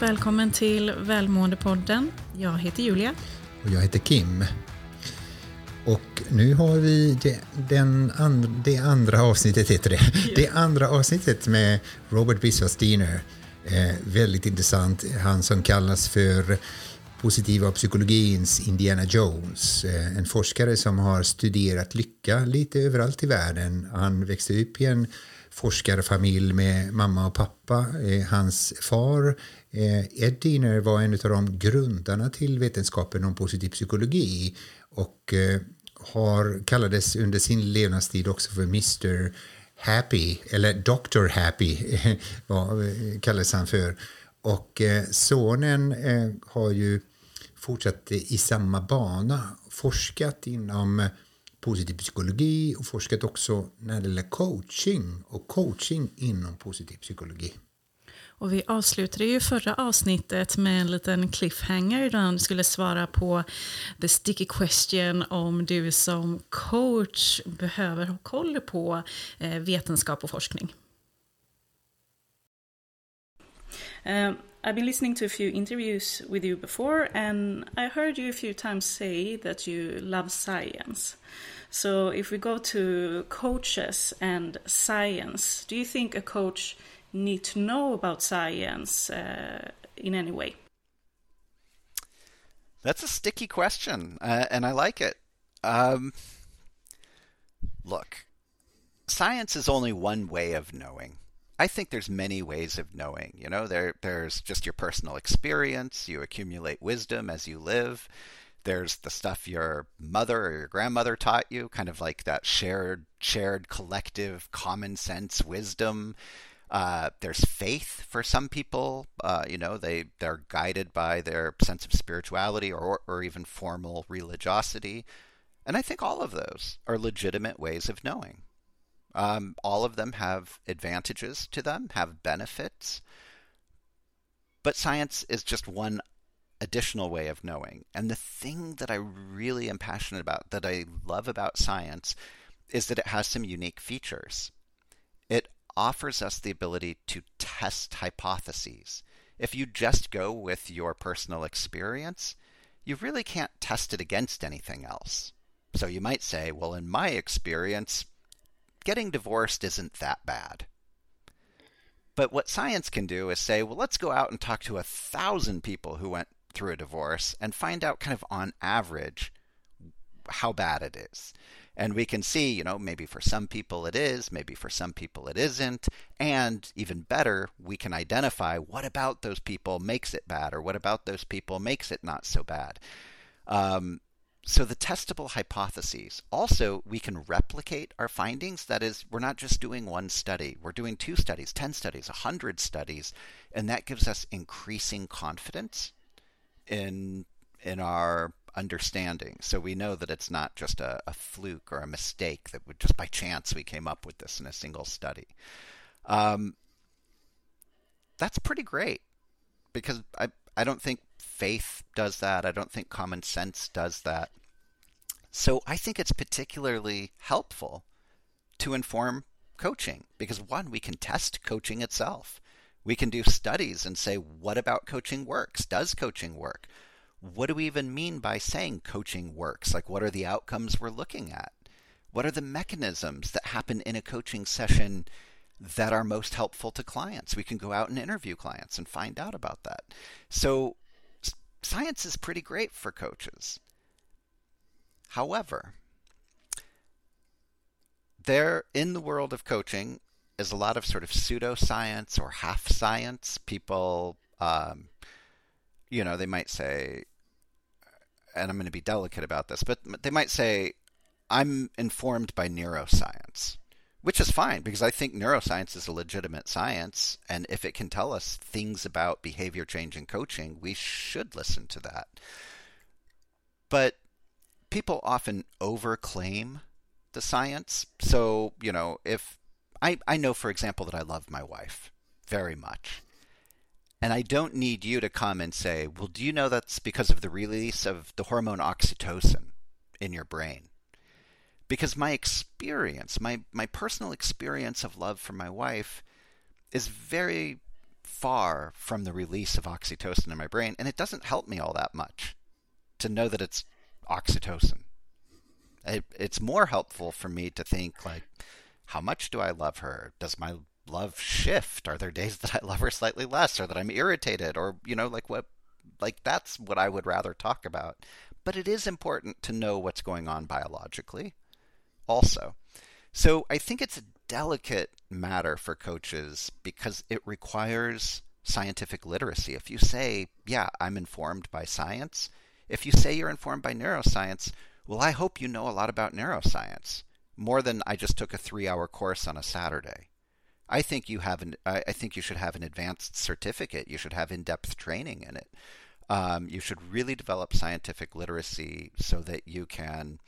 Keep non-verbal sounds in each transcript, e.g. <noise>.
Varmt välkommen till Välmåendepodden. Jag heter Julia. Och jag heter Kim. Och nu har vi det, den and, det andra avsnittet, heter det. Det andra avsnittet med Robert Biswas Diener. Eh, väldigt intressant. Han som kallas för positiva psykologins Indiana Jones. Eh, en forskare som har studerat lycka lite överallt i världen. Han växte upp i en forskarfamilj med mamma och pappa. Eh, hans far Eh, Ed Diener var en av de grundarna till vetenskapen om positiv psykologi och eh, har, kallades under sin levnadstid också för Mr Happy, eller Dr Happy <laughs> eh, kallades han för. Och sonen har ju fortsatt i samma bana, forskat inom positiv psykologi och forskat också när det gäller coaching och coaching inom positiv psykologi. Och vi avslutade ju förra avsnittet med en liten cliffhanger där han skulle svara på the sticky question om du som coach behöver ha koll på eh, vetenskap och forskning. Um, I've been listening to a few interviews with you before, and I heard you a few times say that you love science. So, if we go to coaches and science, do you think a coach need to know about science uh, in any way? That's a sticky question, uh, and I like it. Um, look, science is only one way of knowing. I think there's many ways of knowing. You know, there there's just your personal experience. You accumulate wisdom as you live. There's the stuff your mother or your grandmother taught you, kind of like that shared shared collective common sense wisdom. Uh, there's faith for some people. Uh, you know, they they're guided by their sense of spirituality or or even formal religiosity, and I think all of those are legitimate ways of knowing. Um, all of them have advantages to them, have benefits. But science is just one additional way of knowing. And the thing that I really am passionate about, that I love about science, is that it has some unique features. Offers us the ability to test hypotheses. If you just go with your personal experience, you really can't test it against anything else. So you might say, well, in my experience, getting divorced isn't that bad. But what science can do is say, well, let's go out and talk to a thousand people who went through a divorce and find out kind of on average how bad it is. And we can see, you know, maybe for some people it is, maybe for some people it isn't. And even better, we can identify what about those people makes it bad or what about those people makes it not so bad. Um, so the testable hypotheses. Also, we can replicate our findings. That is, we're not just doing one study. We're doing two studies, 10 studies, 100 studies, and that gives us increasing confidence in in our understanding. So we know that it's not just a, a fluke or a mistake that would just by chance we came up with this in a single study. Um, that's pretty great because I I don't think faith does that. I don't think common sense does that. So I think it's particularly helpful to inform coaching because one, we can test coaching itself. We can do studies and say, what about coaching works? Does coaching work? What do we even mean by saying coaching works? Like, what are the outcomes we're looking at? What are the mechanisms that happen in a coaching session that are most helpful to clients? We can go out and interview clients and find out about that. So, science is pretty great for coaches. However, there in the world of coaching is a lot of sort of pseudoscience or half science. People, um, you know, they might say, and I'm going to be delicate about this, but they might say, I'm informed by neuroscience, which is fine because I think neuroscience is a legitimate science. And if it can tell us things about behavior change and coaching, we should listen to that. But people often overclaim the science. So, you know, if I, I know, for example, that I love my wife very much. And I don't need you to come and say, well, do you know that's because of the release of the hormone oxytocin in your brain? Because my experience, my, my personal experience of love for my wife is very far from the release of oxytocin in my brain, and it doesn't help me all that much to know that it's oxytocin. It, it's more helpful for me to think like, how much do I love her? Does my love shift? Are there days <laughs> that I love her slightly less, or that I'm irritated, or you know, like what, like that's what I would rather talk about. But it is important to know what's going on biologically, also. So I think it's a delicate matter for coaches because it requires scientific literacy. If you say, yeah, I'm informed by science, if you say you're informed by neuroscience, well, I hope you know a lot about neuroscience, more than I just took a three hour course on a Saturday. I think you have an, I think you should have an advanced certificate. You should have in-depth training in it. Um, you should really develop scientific literacy so that you can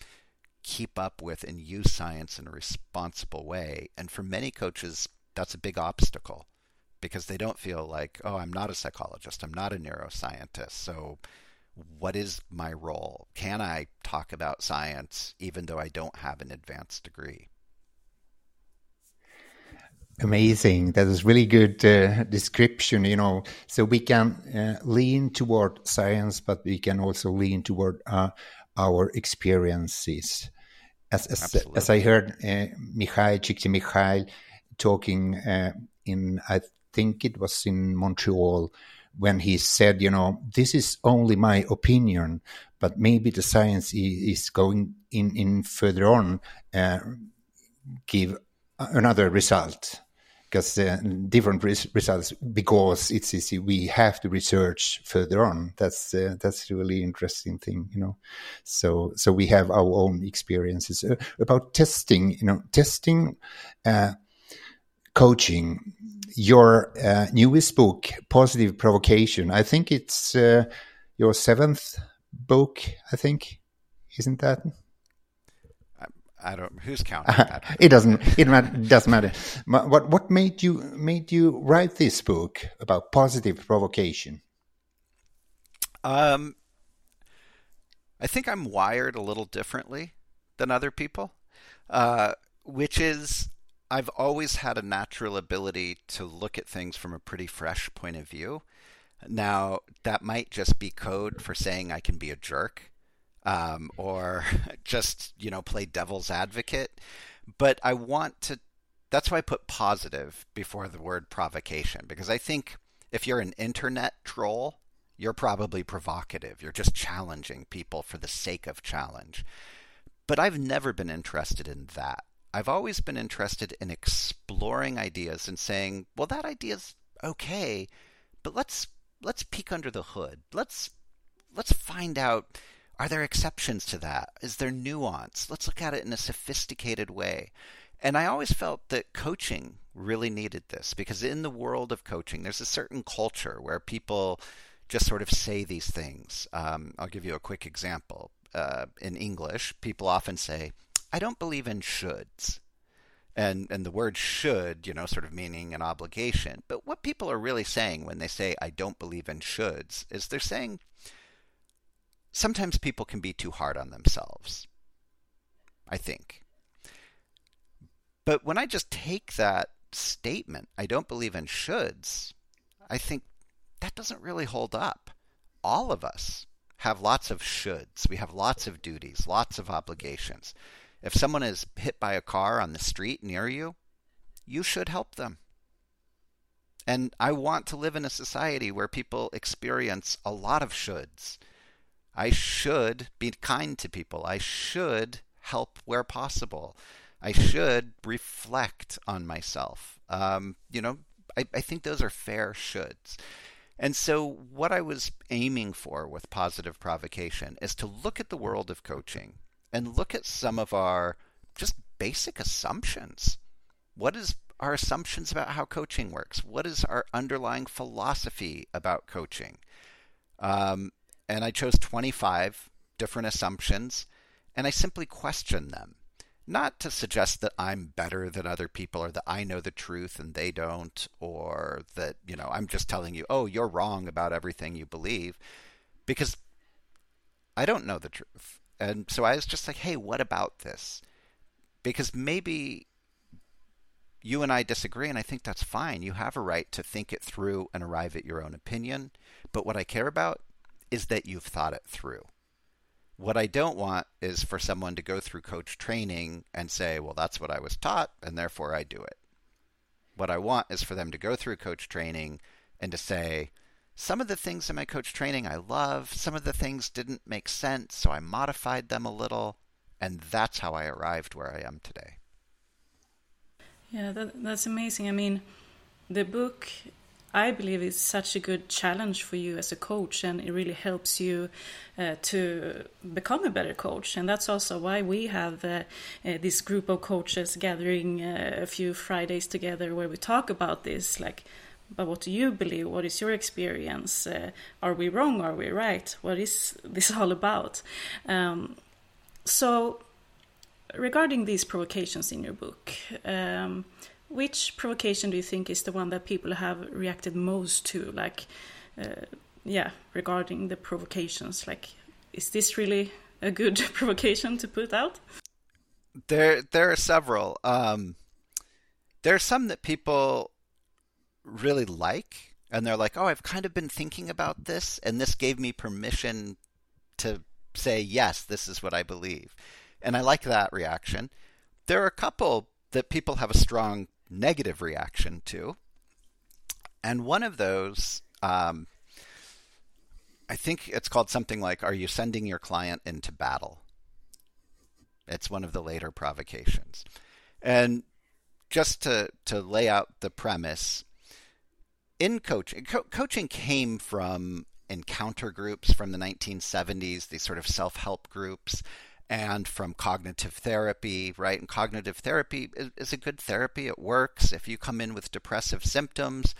keep up with and use science in a responsible way. And for many coaches, that's a big obstacle because they don't feel like, oh, I'm not a psychologist, I'm not a neuroscientist. So, what is my role? Can I talk about science even though I don't have an advanced degree? Amazing. That is really good uh, description. You know, so we can uh, lean toward science, but we can also lean toward uh, our experiences. As as, as I heard uh, Mikhail Csikszentmihalyi talking uh, in, I think it was in Montreal, when he said, you know, this is only my opinion, but maybe the science is going in in further on uh, give another result because uh, different res results because it's easy. We have to research further on. That's uh, that's really interesting thing, you know. So so we have our own experiences uh, about testing. You know, testing, uh, coaching. Your uh, newest book, Positive Provocation. I think it's uh, your seventh book. I think, isn't that? I don't. Who's counting? it doesn't. It doesn't matter. What What made you made you write this book about positive provocation? Um, I think I'm wired a little differently than other people, uh, which is I've always had a natural ability to look at things from a pretty fresh point of view. Now that might just be code for saying I can be a jerk um, or <laughs> just you know play devil's advocate. But I want to. That's why I put positive before the word provocation because I think if you're an internet troll, you're probably provocative. You're just challenging people for the sake of challenge. But I've never been interested in that. I've always been interested in exploring ideas and saying, well, that idea's okay, but let's let's peek under the hood. Let's let's find out are there exceptions to that? Is there nuance? Let's look at it in a sophisticated way. And I always felt that coaching really needed this because in the world of coaching, there's a certain culture where people just sort of say these things. Um, I'll give you a quick example. Uh, in English, people often say, I don't believe in shoulds. And, and the word should, you know, sort of meaning an obligation. But what people are really saying when they say, I don't believe in shoulds, is they're saying, sometimes people can be too hard on themselves. I think. But when I just take that statement, I don't believe in shoulds, I think that doesn't really hold up. All of us have lots of shoulds. We have lots of duties, lots of obligations. If someone is hit by a car on the street near you, you should help them. And I want to live in a society where people experience a lot of shoulds I should be kind to people. I should help where possible. I should reflect on myself. Um, you know, I, I think those are fair shoulds. And so, what I was aiming for with positive provocation is to look at the world of coaching and look at some of our just basic assumptions. What is our assumptions about how coaching works? What is our underlying philosophy about coaching? Um, and I chose 25 different assumptions, and I simply questioned them. Not to suggest that I'm better than other people or that I know the truth and they don't, or that, you know, I'm just telling you, oh, you're wrong about everything you believe, because I don't know the truth. And so I was just like, hey, what about this? Because maybe you and I disagree, and I think that's fine. You have a right to think it through and arrive at your own opinion. But what I care about is that you've thought it through. What I don't want is for someone to go through coach training and say, well, that's what I was taught, and therefore I do it. What I want is for them to go through coach training and to say, some of the things in my coach training I love, some of the things didn't make sense, so I modified them a little, and that's how I arrived where I am today. Yeah, that, that's amazing. I mean, the book, I believe, is such a good challenge for you as a coach, and it really helps you uh, to become a better coach. And that's also why we have uh, uh, this group of coaches gathering uh, a few Fridays together where we talk about this, like. But what do you believe? What is your experience? Uh, are we wrong? Are we right? What is this <laughs> all about? Um, so regarding these provocations in your book, um, which provocation do you think is the one that people have reacted most to? Like, uh, yeah, regarding the provocations, like, is this really a good <laughs> provocation to put out? There, there are several. Um, there are some that people really like, and they're like, "Oh, I've kind of been thinking about this, and this gave me permission to say yes, this is what I believe." And I like that reaction. There are a couple that people have a strong negative reaction to. And one of those, um, I think it's called something like Are you sending your client into battle? It's one of the later provocations. And just to, to lay out the premise, in coaching, co- coaching came from encounter groups from the 1970s, these sort of self help groups and from cognitive therapy, right? And cognitive therapy is, is, a good therapy. It works. If you come in with depressive symptoms,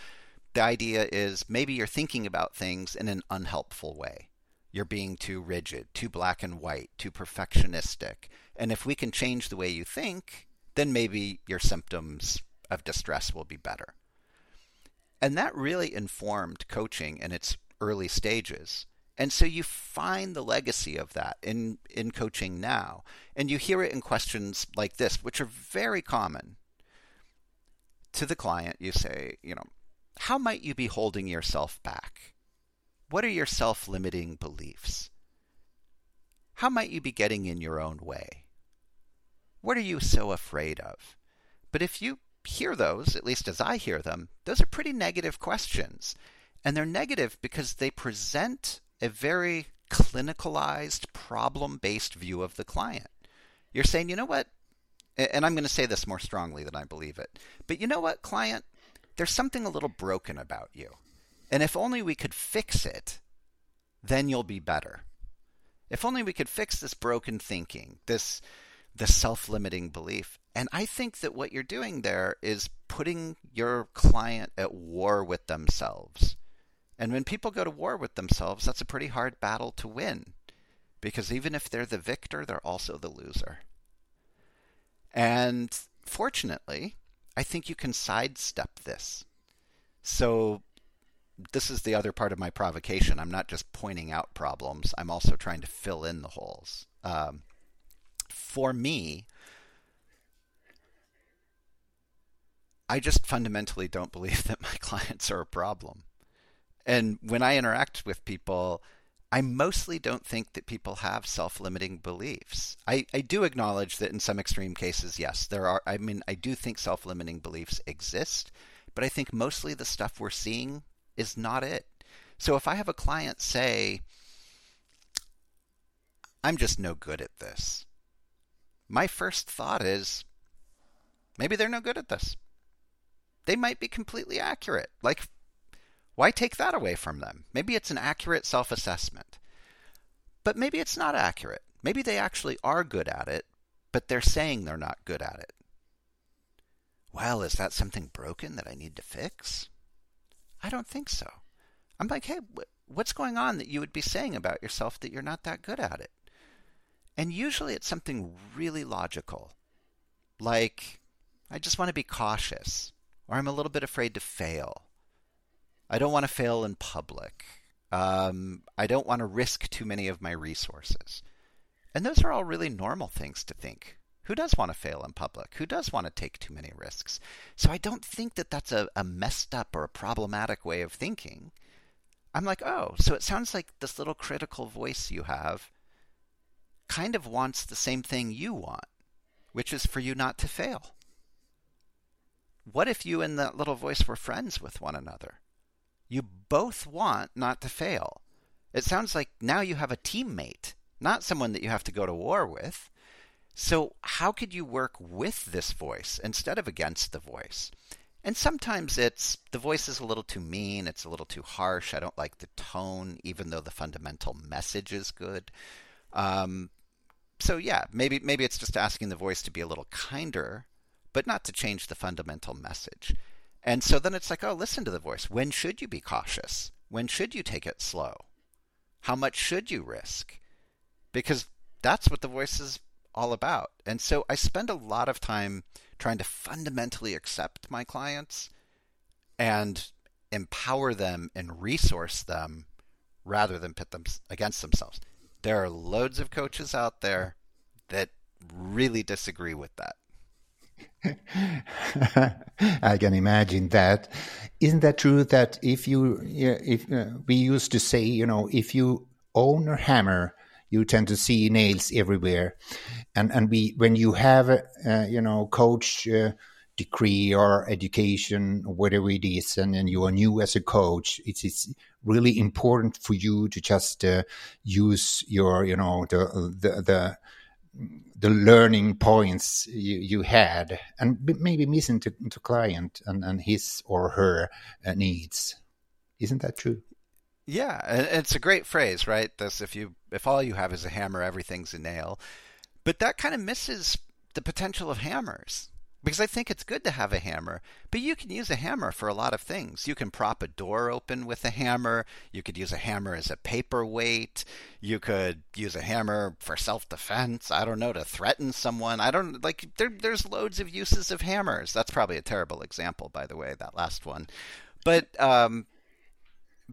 the idea is maybe you're thinking about things in an unhelpful way. You're being too rigid, too black and white, too perfectionistic. And if we can change the way you think, then maybe your symptoms of distress will be better. And that really informed coaching in its early stages. And so you find the legacy of that in, in coaching now. And you hear it in questions like this, which are very common. To the client, you say, you know, how might you be holding yourself back? What are your self limiting beliefs? How might you be getting in your own way? What are you so afraid of? But if you hear those, at least as I hear them, those are pretty negative questions. And they're negative because they present a very clinicalized, problem based view of the client. You're saying, you know what? And I'm going to say this more strongly than I believe it. But you know what, client? There's something a little broken about you. And if only we could fix it, then you'll be better. If only we could fix this broken thinking, this the self-limiting belief. And I think that what you're doing there is putting your client at war with themselves. And when people go to war with themselves, that's a pretty hard battle to win. Because even if they're the victor, they're also the loser. And fortunately, I think you can sidestep this. So, this is the other part of my provocation. I'm not just pointing out problems, I'm also trying to fill in the holes. Um, for me, I just fundamentally don't believe <laughs> that my clients are a problem. And when I interact with people, I mostly don't think that people have self limiting beliefs. I, I do acknowledge that in some extreme cases, yes, there are. I mean, I do think self limiting beliefs exist, but I think mostly the stuff we're seeing is not it. So if I have a client say, I'm just no good at this, my first thought is, maybe they're no good at this. They might be completely accurate. Like, why take that away from them? Maybe it's an accurate self assessment. But maybe it's not accurate. Maybe they actually are good at it, but they're saying they're not good at it. Well, is that something broken that I need to fix? I don't think so. I'm like, hey, what's going on that you would be saying about yourself that you're not that good at it? And usually it's something really logical. Like, I just want to be cautious, or I'm a little bit afraid to fail, I don't want to fail in public. Um, I don't want to risk too many of my resources. And those are all really normal things to think Who does want to fail in public? Who does want to take too many risks? So I don't think that that's a, a messed up or a problematic way of thinking. I'm like, oh, so it sounds like this little critical voice you have kind of wants the same thing you want, which is for you not to fail. What if you and that little voice were friends with one another? You both want not to fail. It sounds like now you have a teammate, not someone that you have to go to war with. So, how could you work with this voice instead of against the voice? And sometimes it's the voice is a little too mean, it's a little too harsh. I don't like the tone, even though the fundamental message is good. Um, so yeah, maybe maybe it's just asking the voice to be a little kinder but not to change the fundamental message. And so then it's like, oh, listen to the voice. When should you be cautious? When should you take it slow? How much should you risk? Because that's what the voice is all about. And so I spend a lot of time trying to fundamentally accept my clients and empower them and resource them rather than pit them against themselves. There are loads of coaches out there that really disagree with that. <laughs> I can imagine that. Isn't that true that if you, if uh, we used to say, you know, if you own a hammer, you tend to see nails everywhere, and and we when you have a, uh, you know coach uh, degree or education, whatever it is, and, and you are new as a coach, it's it's really important for you to just uh, use your you know the the the the learning points you, you had and maybe missing to, to client and, and his or her uh, needs. Isn't that true? Yeah it's a great phrase right? This if you if all you have is a hammer everything's a nail. But that kind of misses the potential of hammers because I think it's good to have a hammer, but you can use a hammer for a lot of things. You can prop a door open with a hammer. You could use a hammer as a paperweight. You could use a hammer for self-defense. I don't know to threaten someone. I don't like there, there's loads of uses of hammers. That's probably a terrible example, by the way, that last one. But um,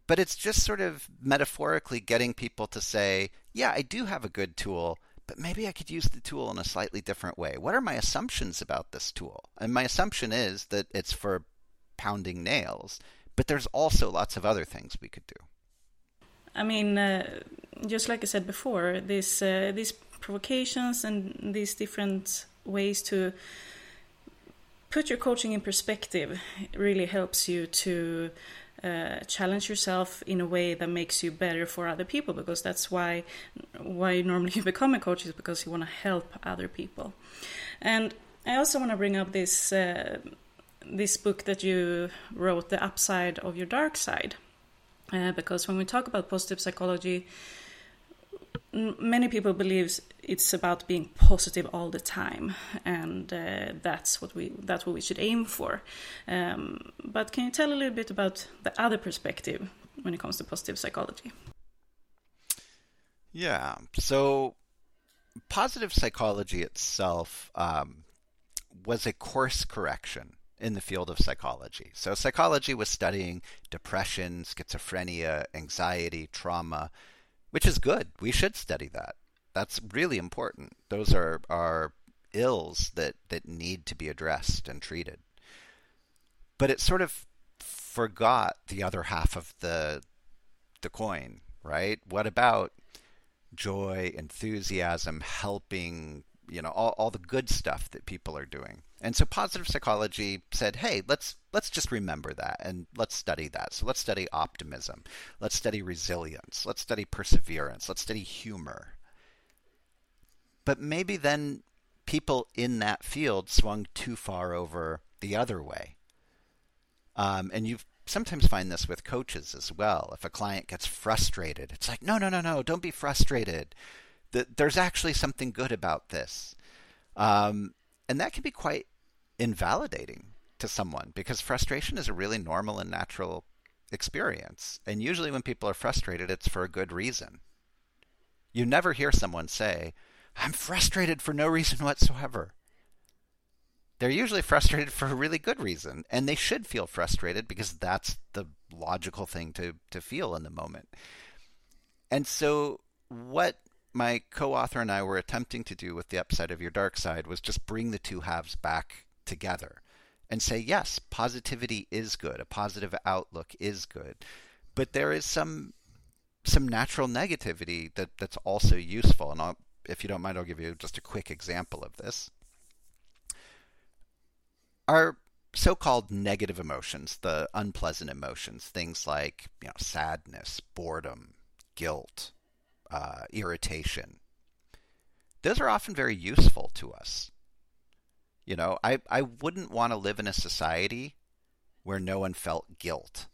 but it's just sort of metaphorically getting people to say, yeah, I do have a good tool but maybe I could use the tool in a slightly different way. What are my assumptions about this tool? And my assumption is that it's for pounding nails, but there's also lots of other things we could do. I mean, uh, just like I said before, these uh, these provocations and these different ways to put your coaching in perspective really helps you to uh, challenge yourself in a way that makes you better for other people because that's why why normally <laughs> you become a coach is because you want to help other people. And i also want to bring up this uh, this book that you wrote the upside of your dark side. Uh, because when we talk about positive psychology many people believes it's about being positive all the time, and uh, that's what we that's what we should aim for. Um, but can you tell a little bit about the other perspective when it comes to positive psychology? Yeah. So, positive psychology itself um, was a course correction in the field of psychology. So, psychology was studying depression, schizophrenia, anxiety, trauma which is good. We should study that. That's really important. Those are, are ills that, that need to be addressed and treated. But it sort of forgot the other half of the the coin, right? What about joy, enthusiasm, helping, you know, all, all the good stuff that people are doing? And so positive psychology said, hey, let's let's just remember that and let's study that. So let's study optimism. Let's study resilience. Let's study perseverance. Let's study humor. But maybe then people in that field swung too far over the other way. Um, and you sometimes find this with coaches as well. If a client gets frustrated, it's like, no, no, no, no, don't be frustrated. There's actually something good about this. Um, and that can be quite invalidating to someone because frustration is a really normal and natural experience. And usually, when people are frustrated, it's for a good reason. You never hear someone say, I'm frustrated for no reason whatsoever. They're usually frustrated for a really good reason, and they should feel frustrated because that's the logical thing to, to feel in the moment. And so, what my co-author and I were attempting to do with the upside of your dark side was just bring the two halves back together and say yes, positivity is good, a positive outlook is good, but there is some some natural negativity that that's also useful. And I'll, if you don't mind, I'll give you just a quick example of this. Our so-called negative emotions, the unpleasant emotions, things like you know sadness, boredom, guilt, uh, irritation. Those are often very useful to us. You know, I, I wouldn't want to live in a society where no one felt guilt.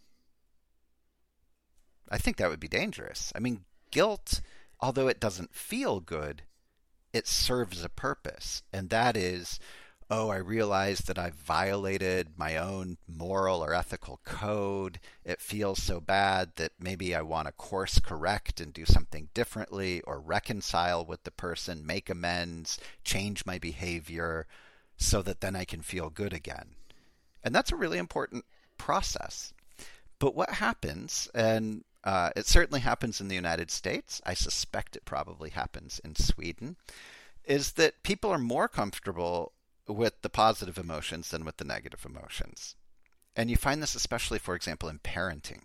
I think that would be dangerous. I mean, guilt, although it doesn't feel good, it serves a purpose, and that is oh, I realize that I've violated my own moral or ethical code. It feels so bad that maybe I want to course correct and do something differently or reconcile with the person, make amends, change my behavior so that then I can feel good again. And that's a really important process. But what happens, and uh, it certainly happens in the United States, I suspect it probably happens in Sweden, is that people are more comfortable with the positive emotions than with the negative emotions. And you find this especially, for example, in parenting.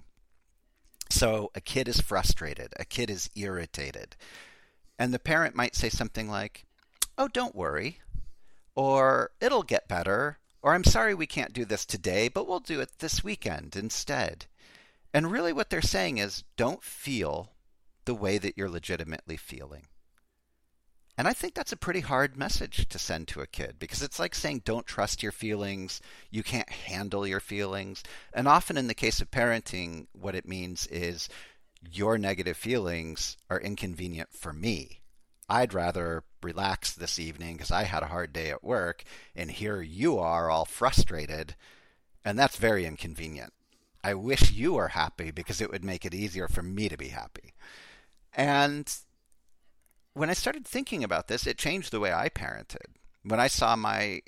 So a kid is frustrated, a kid is irritated, and the parent might say something like, Oh, don't worry, or it'll get better, or I'm sorry we can't do this today, but we'll do it this weekend instead. And really, what they're saying is, don't feel the way that you're legitimately feeling. And I think that's a pretty hard message to send to a kid because it's like saying, don't trust your feelings. You can't handle your feelings. And often in the case of parenting, what it means is your negative feelings are inconvenient for me. I'd rather relax this evening because I had a hard day at work, and here you are all frustrated, and that's very inconvenient. I wish you were happy because it would make it easier for me to be happy. And when I started thinking about this, it changed the way I parented. When I saw my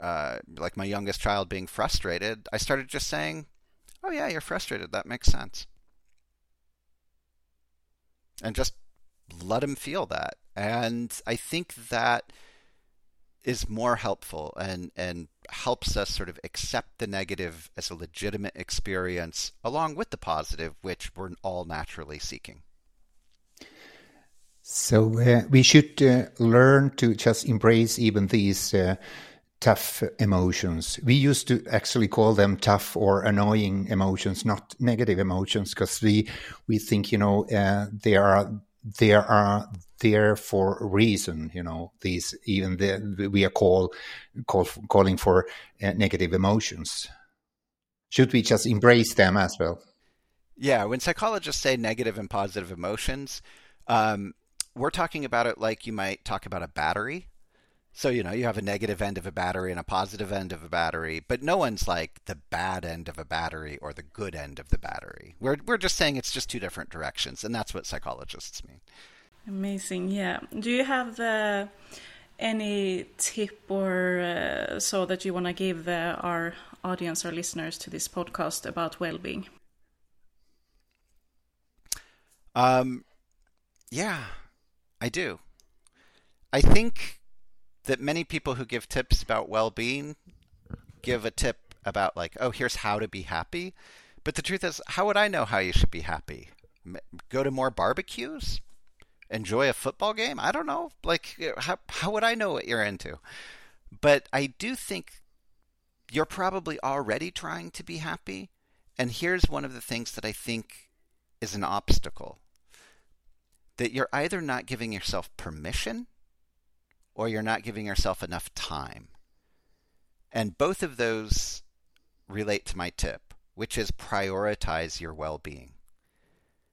uh, like my youngest child being frustrated, I started just saying, "Oh yeah, you're frustrated. That makes sense," and just let him feel that. And I think that is more helpful and and helps us sort of accept the negative as a legitimate experience along with the positive, which we're all naturally seeking. So uh, we should uh, learn to just embrace even these uh, tough emotions. We used to actually call them tough or annoying emotions, not negative emotions, because we we think you know uh, they are they are there for a reason. You know these even the, we are call, call calling for uh, negative emotions. Should we just embrace them as well? Yeah, when psychologists say negative and positive emotions. Um, we're talking about it like you might talk about a battery. So, you know, you have a negative end of a battery and a positive end of a battery, but no one's like the bad end of a battery or the good end of the battery. We're, we're just saying it's just two different directions, and that's what psychologists mean. Amazing, yeah. Do you have uh, any tip or uh, so that you want to give the, our audience, our listeners to this podcast about well being? Um, yeah, I do. I think that many people who give tips about well-being give a tip about like, oh, here's how to be happy. But the truth is, how would I know how you should be happy? Go to more barbecues? Enjoy a football game? I don't know. Like, how, how would I know what you're into? But I do think you're probably already trying to be happy. And here's one of the things that I think is an obstacle that you're either not giving yourself permission or you're not giving yourself enough time. And both of those relate to my tip, which is prioritize your well being.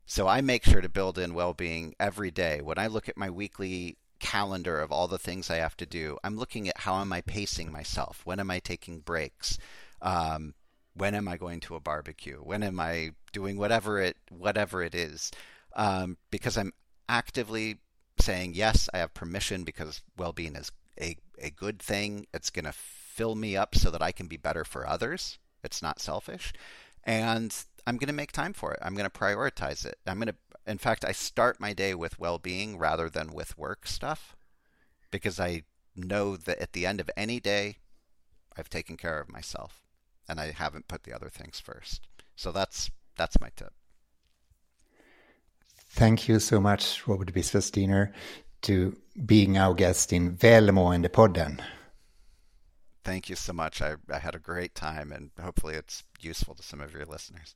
So I make sure to build in well being every day. When I look at my weekly calendar of all the things I have to do, I'm looking at how am I pacing myself? When am I taking breaks? Um, when am I going to a barbecue? When am I doing whatever it whatever it is? Um, because I'm actively saying, yes, I have permission because well being is a, a good thing. It's going to fill me up so that I can be better for others. It's not selfish. And I'm going to make time for it. I'm going to prioritize it. I'm going to, In fact, I start my day with well being rather than with work stuff because I know that at the end of any day, I've taken care of myself and I haven't put the other things first. So that's that's my tip. Thank you so much, Robert Biswastiner, to being our guest in Välmående-podden. Thank you so much. I, I had a great time and hopefully it's useful to some of your listeners.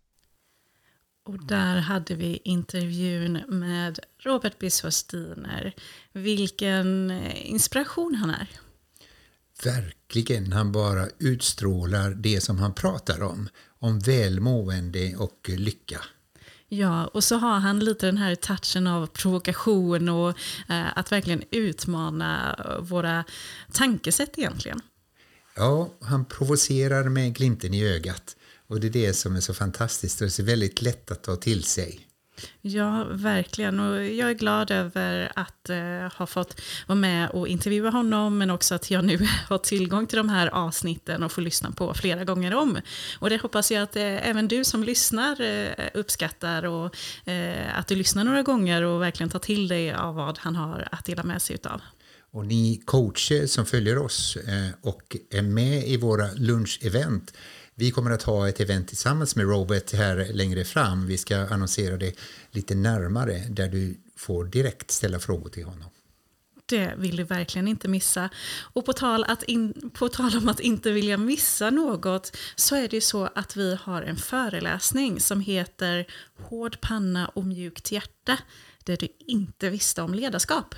Och där hade vi intervjun med Robert Biswastiner. Vilken inspiration han är. Verkligen, han bara utstrålar det som han pratar om. Om välmående och lycka. Ja, och så har han lite den här touchen av provokation och eh, att verkligen utmana våra tankesätt egentligen. Ja, han provocerar med glimten i ögat. Och det är det som är så fantastiskt och det är väldigt lätt att ta till sig. Ja, verkligen. Och jag är glad över att eh, ha fått vara med och intervjua honom, men också att jag nu <laughs> har tillgång till de här avsnitten och får lyssna på flera gånger om. Och det hoppas jag att eh, även du som lyssnar eh, uppskattar och eh, att du lyssnar några gånger och verkligen tar till dig av vad han har att dela med sig utav. Och ni coacher som följer oss eh, och är med i våra lunchevent vi kommer att ha ett event tillsammans med Robert här längre fram. Vi ska annonsera det lite närmare där du får direkt ställa frågor till honom. Det vill du verkligen inte missa. Och på tal, att in, på tal om att inte vilja missa något så är det ju så att vi har en föreläsning som heter Hård panna och mjukt hjärta. där du inte visste om ledarskap.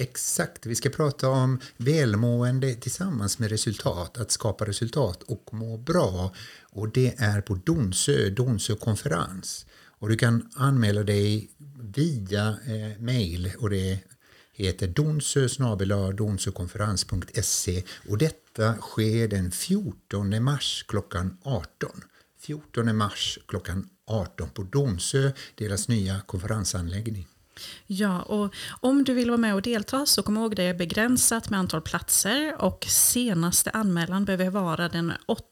Exakt, vi ska prata om välmående tillsammans med resultat, att skapa resultat och må bra. Och det är på Donsö, Donsö konferens. Och du kan anmäla dig via eh, mail och det heter donsö donsökonferens.se och detta sker den 14 mars klockan 18. 14 mars klockan 18 på Donsö, deras nya konferensanläggning. Ja, och om du vill vara med och delta så kom ihåg det är begränsat med antal platser och senaste anmälan behöver vara den 8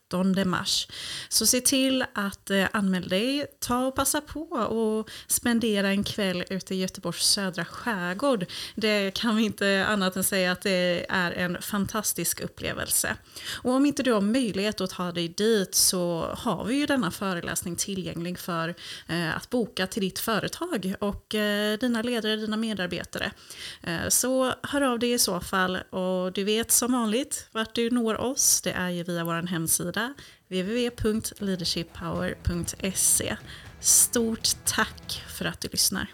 mars. Så se till att eh, anmäla dig, ta och passa på och spendera en kväll ute i Göteborgs södra skärgård. Det kan vi inte annat än säga att det är en fantastisk upplevelse. Och om inte du har möjlighet att ta dig dit så har vi ju denna föreläsning tillgänglig för eh, att boka till ditt företag och eh, dina ledare, dina medarbetare. Så hör av dig i så fall och du vet som vanligt vart du når oss. Det är ju via vår hemsida hemsida www.leadershippower.se. Stort tack för att du lyssnar.